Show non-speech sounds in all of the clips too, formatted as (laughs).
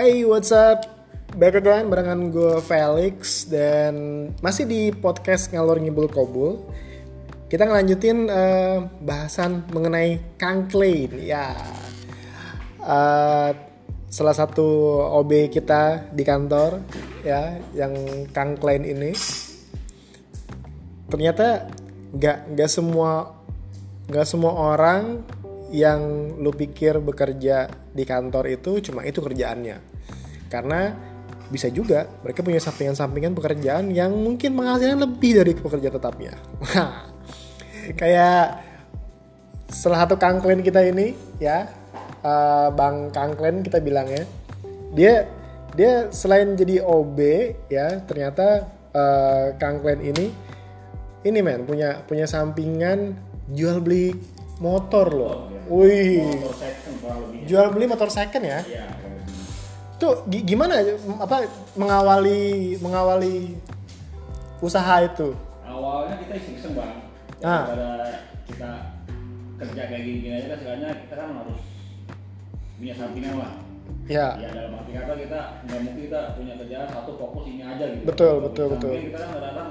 Hai, what's up? Back again barengan gue Felix dan masih di podcast ngalor ngibul kobul. Kita ngelanjutin eh, bahasan mengenai Kang Klein. Ya, Eh, salah satu OB kita di kantor ya, yang Kang Klein ini. Ternyata nggak nggak semua nggak semua orang yang lu pikir bekerja di kantor itu cuma itu kerjaannya karena bisa juga mereka punya sampingan-sampingan pekerjaan yang mungkin menghasilkan lebih dari pekerjaan tetapnya kayak salah satu kangklen kita ini ya eh, bang kangklen kita bilangnya dia dia selain jadi OB ya ternyata eh, kangklen ini ini men punya punya sampingan jual beli motor loh. Wih, motor second kurang lebihnya. jual beli motor second ya? Iya. Tuh gi- gimana apa mengawali mengawali usaha itu? Awalnya kita iseng-iseng bang. Ah. Kita kerja kayak gini-gini aja kan sebenarnya kita kan harus punya sampingan lah. Ya, Ya dalam arti kata kita nggak mungkin kita punya kerjaan satu fokus ini aja gitu. Betul, Kalau betul, betul. Kita kan kadang-kadang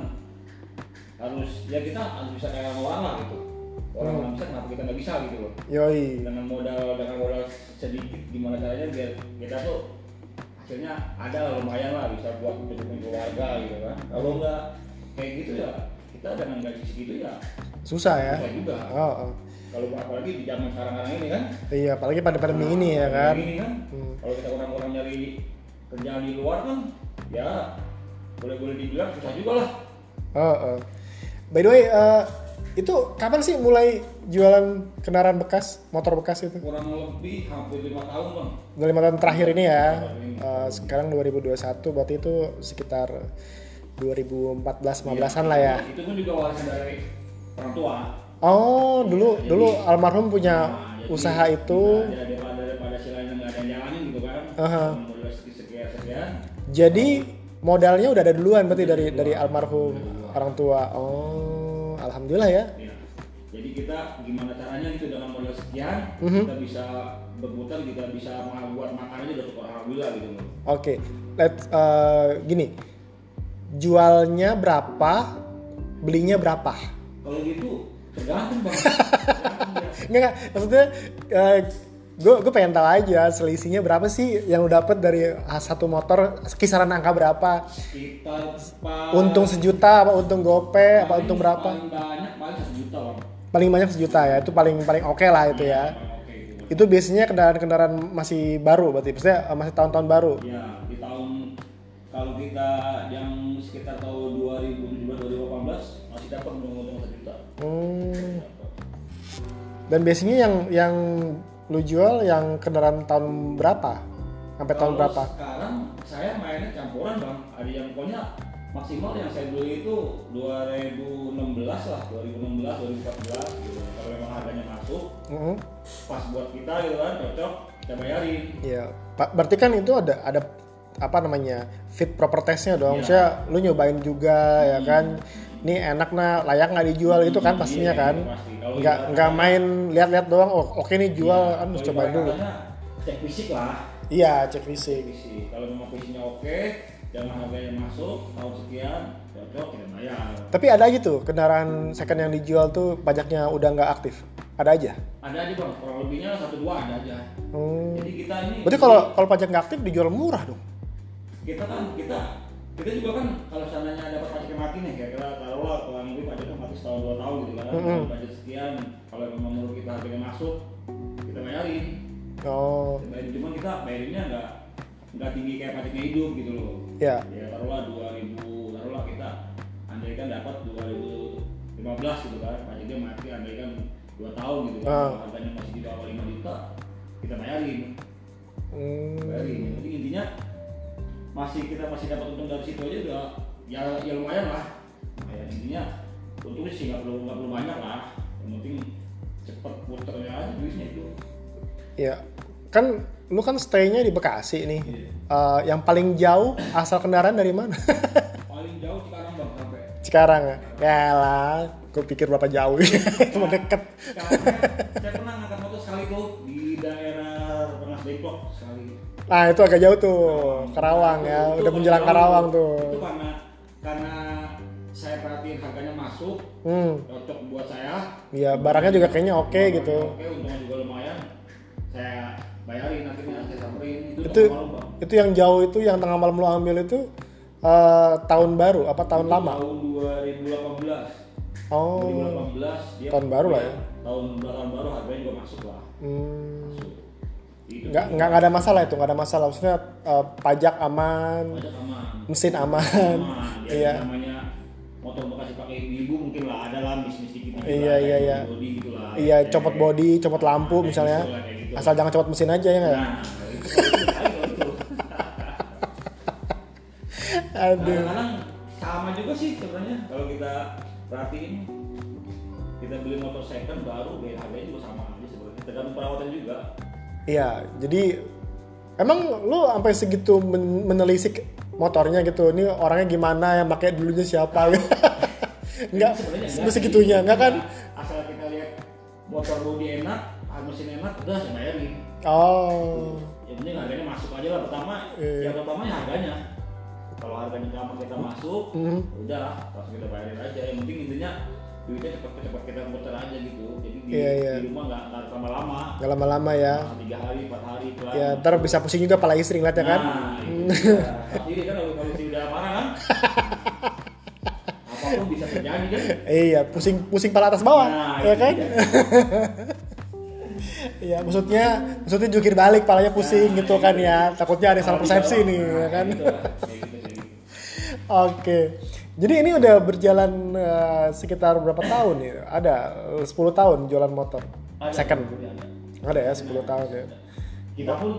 harus ya kita harus bisa kayak orang lah gitu. Orang Hmm. nggak bisa kenapa kita nggak bisa gitu loh. yoi. dengan modal dengan modal sedikit gimana caranya biar kita tuh hasilnya ada lah lumayan lah bisa buat hidupin keluarga gitu kan kalau nggak kayak gitu ya kita dengan gaji segitu ya Susah ya. susah juga Oh, oh. kalau apalagi di zaman sekarang-sekarang ini kan Iya, apalagi pada pandemi ini ya kan. ini kan Hmm. kalau kita orang-orang nyari kerjaan di luar kan ya boleh-boleh dibilang susah juga lah Oh, oh. By the way, eh, itu kapan sih mulai jualan kendaraan bekas, motor bekas itu? kurang lebih hampir lima tahun bang Udah lima tahun terakhir ini ya. Eh, sekarang 2021 berarti itu sekitar 2014-15an lah ya. itu pun juga warisan dari orang tua Oh, dulu Jadi- dulu almarhum punya Nah, jadi usaha itu. kita daripada daripada si lain nggak ada yang jalanin gitu kan sekian sekian sekian Jadi modalnya udah ada duluan berarti dari dari almarhum orang tua. Oh, alhamdulillah ya. ya. Jadi kita gimana caranya gitu dengan modal sekian Mhm. kita bisa berputar kita bisa buat makan aja udah cukup alhamdulillah gitu loh Oke, let eh, gini. Jualnya berapa? Belinya berapa? kalau gitu tergantung bang (laughs) Tergantung ya. Enggak, enggak. maksudnya gue gue pengen tahu aja selisihnya berapa sih yang lu dapet dari satu motor kisaran angka berapa? sekitar Untung sejuta apa untung gope apa untung berapa? paling banyak paling satu juta bang Paling banyak sejuta ya, itu paling paling oke lah itu ya. Itu biasanya kendaraan-kendaraan masih baru berarti, maksudnya eh, masih tahun-tahun baru. Ya, di tahun kalau kita yang sekitar tahun 2017 2018 masih dapat untung-untung satu juta. Hmm. Dan biasanya yang yang lu jual yang kendaraan tahun berapa? Sampai tahun Kalau berapa? Sekarang saya mainnya campuran bang. Ada yang pokoknya maksimal yang saya beli itu 2016 lah, 2016, 2014 gitu. Kalau memang harganya masuk, Mhm. pas buat kita gitu kan, cocok, kita bayarin. Iya. Pak, berarti kan itu ada ada apa namanya fit proper testnya dong. Iya. Maksudnya lu nyobain juga ya kan. Ini enak nah layak nggak dijual itu kan pastinya Iya, kan. iya, pasti. Nggak nggak main lihat-lihat doang. Oh oke nih jual Iya, kan cobain ibarat dulu. Cek fisik lah. Iya cek fisik. fisik. Kalau memang fisiknya oke, jangan harganya masuk, tahun sekian, cocok kita bayar. Tapi ada aja tuh kendaraan second yang dijual tuh pajaknya udah nggak aktif. Ada aja. Ada aja bang, kurang lebihnya satu dua ada aja. Hmm. Jadi kita ini, Berarti kalau kalau pajak nggak aktif dijual murah dong. kita kan kita kita juga kan kalau seandainya dapat pajaknya mati nih, kayak kita taruhlah kurang lebih pajaknya mati setahun dua tahun gitu kan, Mm-mm. pajak sekian, kalau memang menurut kita harganya masuk, kita bayarin. Oh, Kita bayarin cuma kita bayarinnya nggak nggak tinggi kayak pajaknya hidup gitu loh. ya. Ya taruhlah 2000, taruhlah kita andaikan dapat 2015 gitu kan, pajaknya mati andaikan 2 tahun gitu kan, Ah. harganya masih di bawah 5 juta, kita bayarin, Hmm. bayarin. Jadi intinya masih kita masih dapat untung dari situ aja udah ya ya lumayan lah. Ya, intinya untungnya sih nggak perlu nggak perlu banyak lah, yang penting cepet puternya aja duitnya itu. Ya, kan lu kan stay-nya di Bekasi nih. Iya. Eh, yang paling jauh asal kendaraan dari mana? (laughs) Paling jauh Cikarang bang sampai Cikarang ya? Ya lah, gue pikir berapa jauh (laughs) Cuma deket Karena saya, pernah ngangkat motor sekali tuh di daerah Rengas Depok sekali. Nah itu agak jauh tuh, Karawang ya, Itu udah menjelang. Karawang tuh Itu karena karena saya perhatiin harganya masuk, Hmm, cocok buat saya. ya barangnya juga kayaknya oke gitu Oke, untungnya juga lumayan. Saya bayarin nantinya saya samperin itu, Itu malam, itu yang jauh itu yang tengah malam lu ambil itu eh, tahun baru apa tahun Itu lama? Tahun 2018. Oh, 2018 dia tahun baru lah ya. Tahun tahun baru harganya juga masuk lah. hmm. Masuk. Itu nggak nggak ada masalah itu nggak ada masalah maksudnya eh, pajak aman pajak aman. mesin aman Aman. (laughs) Ya, iya namanya motor bekas dipakai ibu mungkin lah ada lah bisnis dikit dikit Iya, lah, iya, iya. gitu iya copot body copot lampu kayak misalnya gitu gitu. asal jangan copot mesin aja ya nggak? Nah, itu (laughs) aduh. Kadang-kadang sama juga sih sebenarnya. Kalau kita perhatiin kita beli motor second baru ya harganya juga sama aja sebenarnya. Tergantung perawatan juga. Iya jadi emang lu sampai segitu men- menelisik motornya gitu ini orangnya gimana yang pakai dulunya siapa? (laughs) Nggak Sebenarnya enggak segitunya nggak kan? Asal kita lihat motor body enak enak udah saya bayarin. Oh. Yang penting harganya masuk aja lah. Pertama Iya. yang pertamanya harganya. Kalau harganya sama kita masuk Mhm. udah langsung kita bayarin aja. Yang penting intinya duitnya cepat cepat kita muter aja gitu. Jadi di, Iya, iya. di rumah nggak nggak lama-lama. Nggak lama-lama ya. Nah, tiga hari empat hari pelan ya ntar bisa pusing juga pala istri ngeliatnya kan? Nah itu dia. Pasti kan kalau kalau istri udah marah kan? (laughs) Apa pun bisa terjadi kan? Iya pusing pusing pala atas bawah Nah, ya itu kan? dia. (laughs) Iya, maksudnya maksudnya jungkir balik palanya pusing gitu kan ya. Takutnya ada salah persepsi nih, ya kan. Nah, gitu. (laughs) Oke. Jadi ini udah berjalan eh, sekitar berapa tahun ya? Ada eh, 10 tahun jualan motor. Ada, Second. ada. Ada ya 10 tahun ya. kita pun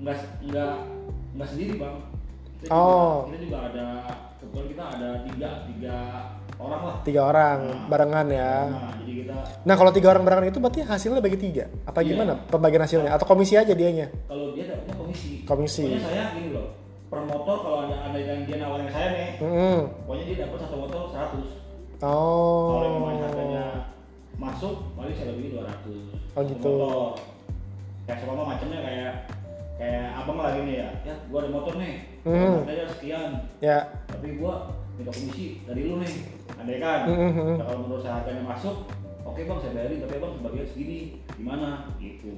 nggak nggak nggak sendiri bang kita Oh. juga, kita juga ada kebetulan kita ada tiga tiga orang lah Tiga orang barengan ya. nah jadi kita Nah kalau tiga orang barengan itu berarti hasilnya bagi tiga? Apa Iya. gimana pembagian hasilnya? Atau komisi aja dianya? kalau dia dapatnya komisi Komisi. pokoknya saya gini loh per motor kalau ada ada yang dia nawarin saya nih Hmm. pokoknya dia dapat satu motor 100 Oh. kalau memang harganya masuk paling saya lebih 200 Oh, Satu gitu. motor kayak sama macamnya kayak kayak abang lah gini ya ya gua ada motor nih Hmm. harganya sekian Ya. tapi gua minta komisi dari lu nih andai kan Mhm. Nah, kalau menurut saya harganya masuk oke bang saya bayarin tapi abang sebagian segini gimana gitu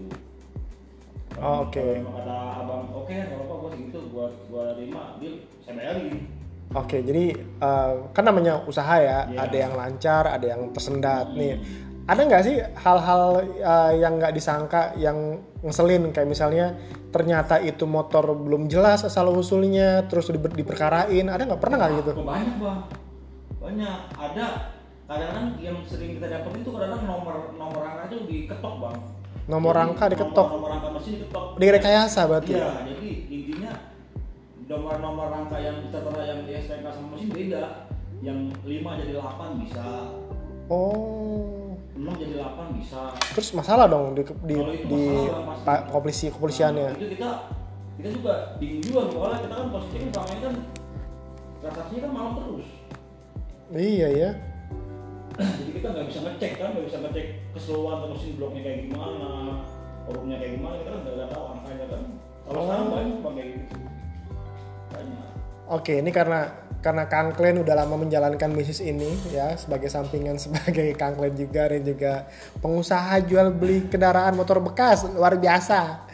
Oh, Kalau- oke. kalau emang kata abang oke nggak apa-apa gua segitu gua gua terima deal saya bayarin Oke, jadi eh, kan namanya usaha ya, Iya. ada yang lancar, ada yang tersendat nih. Ada nggak sih hal-hal eh, yang nggak disangka, yang ngeselin kayak misalnya ternyata itu motor belum jelas asal usulnya, terus diber- diperkarain, ada nggak pernah nggak gitu? Banyak bang banyak. Ada kadang-kadang yang sering kita dapat itu kadang-kadang nomor nomor rangka itu diketok bang. Nomor Jadi, rangka diketok. nomor, nomor rangka mesin diketok. Direkayasa berarti. iya jadi intinya nomor-nomor rangka yang tertera yang di STNK sama mesin beda. Yang 5 jadi 8 bisa. Oh, 6 jadi 8 bisa. Terus masalah dong di di, di kepolisi kepolisiannya. Nah, itu kita kita juga bingung juga. Soalnya kita kan posisinya kan selama ini kan transaksinya kan malam terus Iya ya. jadi kita nggak bisa ngecek kan nggak bisa ngecek keseluruhan atau mesin bloknya kayak gimana orangnya kayak gimana kita kan nggak tahu angkanya kan kalau Oh. sekarang banyak kayak gitu banyak Oke, ini karena karena Kang Klen udah lama menjalankan bisnis ini ya sebagai sampingan (laughs) sebagai Kang Klen juga dan juga pengusaha jual beli kendaraan motor bekas luar biasa.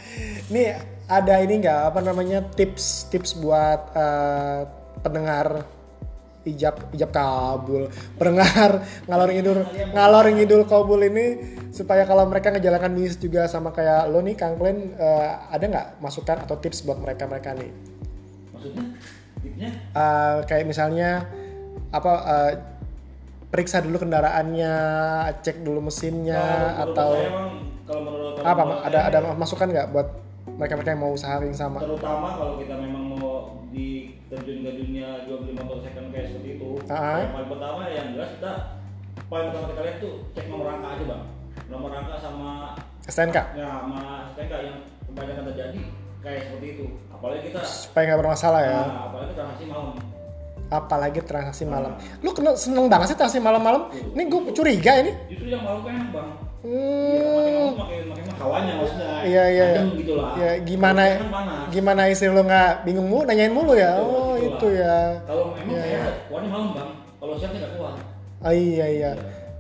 Ini ada ini nggak apa namanya tips tips buat eh, pendengar ijab ijab kabul pendengar ngalor ngidul ngalor ngidul kabul ini supaya kalau mereka ngejalankan bisnis juga sama kayak lo nih Kang Klen eh, ada nggak masukan atau tips buat mereka mereka nih? maksudnya tipnya Eh, kayak misalnya apa eh, periksa dulu kendaraannya, cek dulu mesinnya Kalau menurut atau Bang, kalau menurut apa? Ada ada masukan nggak buat mereka-mereka yang mau usaha yang sama? terutama kalau kita memang mau di terjun ke dunia jual beli motor second kayak seperti itu Ah. yang paling pertama ya yang jelas kita paling pertama kita lihat tuh cek nomor rangka aja bang nomor rangka sama STNK ya sama STNK yang kebanyakan terjadi kayak seperti itu apalagi kita supaya nggak bermasalah ya. nah, apalagi transaksi malam apalagi transaksi malam. Lu kena seneng banget sih transaksi malam-malam. Ini gue curiga ini. Justru yang malam kan bang. Iya, Hmm. Iya iya. iya. Gitu lah. Ya gimana kan gimana istri lu nggak bingung mulu nanyain mulu ya. Oh betul itu lah. ya. Kalau emang Iya, saya keluarnya malam bang. Kalau siang nggak keluar. Oh iya iya.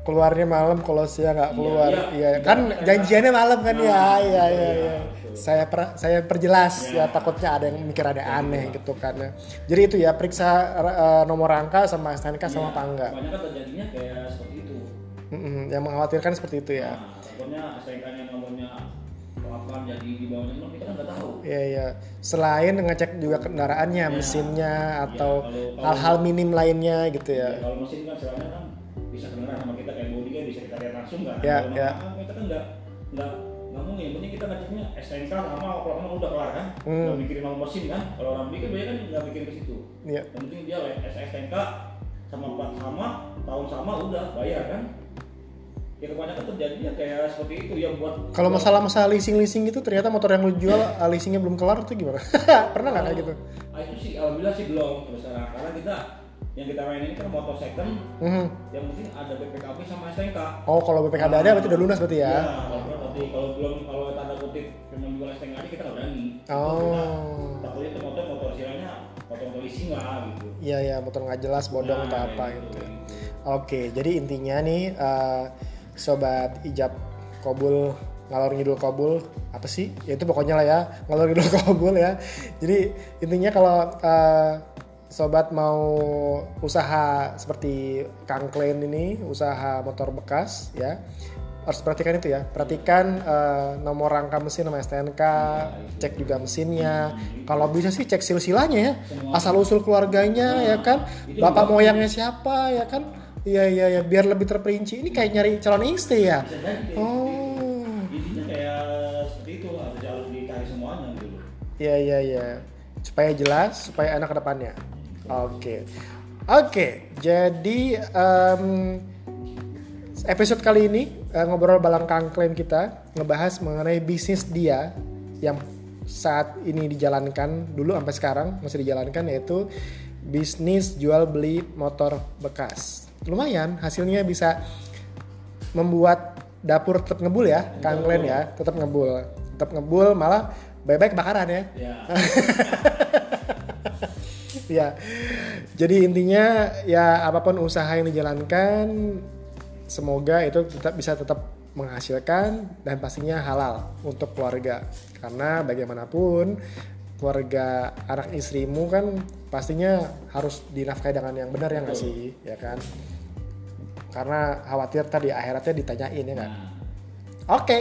Keluarnya malam kalau siang nggak Iya, keluar. iya. Iya, Tidak kan ada- janjiannya malam kan ya. Nah, Iya betul, iya ya, iya. betul. Saya per- saya perjelas Iya. ya takutnya ada yang mikir ada aneh Iya. gitu kan ya. Jadi itu ya periksa eh, nomor rangka sama STNK sama Iya, tangga. Banyak kan terjadinya kayak seperti itu. Mm-mm, yang mengkhawatirkan seperti itu ya. Nah, takutnya STNK-nya nomornya kelapaan jadi di bawahnya nomor kita kan nggak tahu. Iya iya. Selain ngecek juga kendaraannya, Iya. mesinnya atau Iya, kalau- kalau- hal-hal minim lainnya gitu Ya, ya. kalau mesin kan sebenarnya kan bisa kedengeran sama kita kayak body kan bisa kita lihat langsung kan. Ya, Kalau ya. nama kita kan nggak nggak mungkin. Yang penting kita ngeceknya STNK sama kalau kamu udah kelar kan. Hmm. Nggak mikirin nomor mesin kan. Kalau orang bikin biasanya kan nggak mikirin ke situ. Iya. Yang penting dia STNK sama plat sama tahun sama udah bayar kan. Ya kebanyakan terjadinya kayak seperti itu yang buat Kalau masalah masalah leasing-leasing gitu ternyata motor yang lu jual ah, leasingnya belum kelar tuh gimana? (laughs) Pernah nggak kayak gitu? Ah, itu sih alhamdulillah sih belum terus terang karena kita yang kita main ini kan motor second Mhm. yang penting ada BPKB sama STNK. Oh kalau BPKB ada berarti udah lunas berarti ya? Iya, kalau belum nanti kalau belum kalau tanda kutip cuma jual STNK aja kita nggak berani. Oh. Takutnya itu motor motor istilahnya motor leasing lah gitu. Iya ya motor nggak jelas bodong Nah, atau apa kayak gitu. gitu. Oke jadi intinya nih eh, sobat ijab kobul ngalor ngidul kobul apa sih? Ya itu pokoknya lah ya ngalor ngidul (laughs) kobul ya. Jadi intinya kalau eh, sobat mau usaha seperti Kang Klein ini usaha motor bekas ya harus perhatikan itu ya perhatikan eh, nomor rangka mesin sama STNK cek juga mesinnya kalau bisa sih cek silsilanya ya asal usul keluarganya ya kan bapak moyangnya siapa ya kan iya iya ya biar lebih terperinci. Ini kayak nyari calon istri ya? Jadi oh. Intinya kayak seperti itu harus harus dicari semuanya gitu. iya iya iya. Supaya jelas supaya enak ke depannya. Oke. Oke jadi em, episode kali ini eh, ngobrol balang kangklen kita ngebahas mengenai bisnis dia yang saat ini dijalankan dulu sampai sekarang masih dijalankan yaitu bisnis jual beli motor bekas lumayan hasilnya bisa membuat dapur tetap ngebul ya Kang Glenn ya tetap ngebul. Tetap ngebul malah baik-baik kebakaran ya. Ya. (laughs) ya. Jadi intinya ya apa pun usaha yang dijalankan semoga itu tetap bisa tetap menghasilkan dan pastinya halal untuk keluarga. Karena bagaimanapun keluarga anak istrimu kan pastinya harus dinafkahi dengan yang benar ya nggak sih? Ya kan? Karena khawatir tadi akhiratnya ditanyain ya kan Nah, Oke,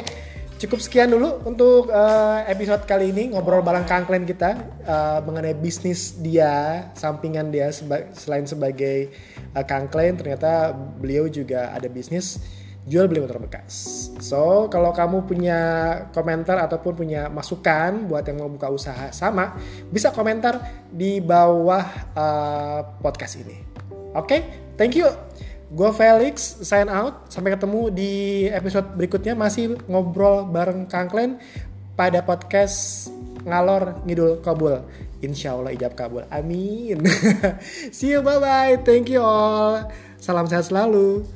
cukup sekian dulu untuk eh, episode kali ini ngobrol bareng Kangklen kita eh, mengenai bisnis dia, sampingan dia seba- selain sebagai eh, Kangklen ternyata beliau juga ada bisnis jual beli motor bekas. So, kalau kamu punya komentar ataupun punya masukan buat yang mau buka usaha sama, bisa komentar di bawah eh, podcast ini. Oke, thank you. Gue Felix, sign out. Sampai ketemu di episode berikutnya masih ngobrol bareng Kangklen pada podcast ngalor ngidul kabul. Insya Allah ijab kabul. Amin. (laughs) See you, bye bye. Thank you all. Salam sehat selalu.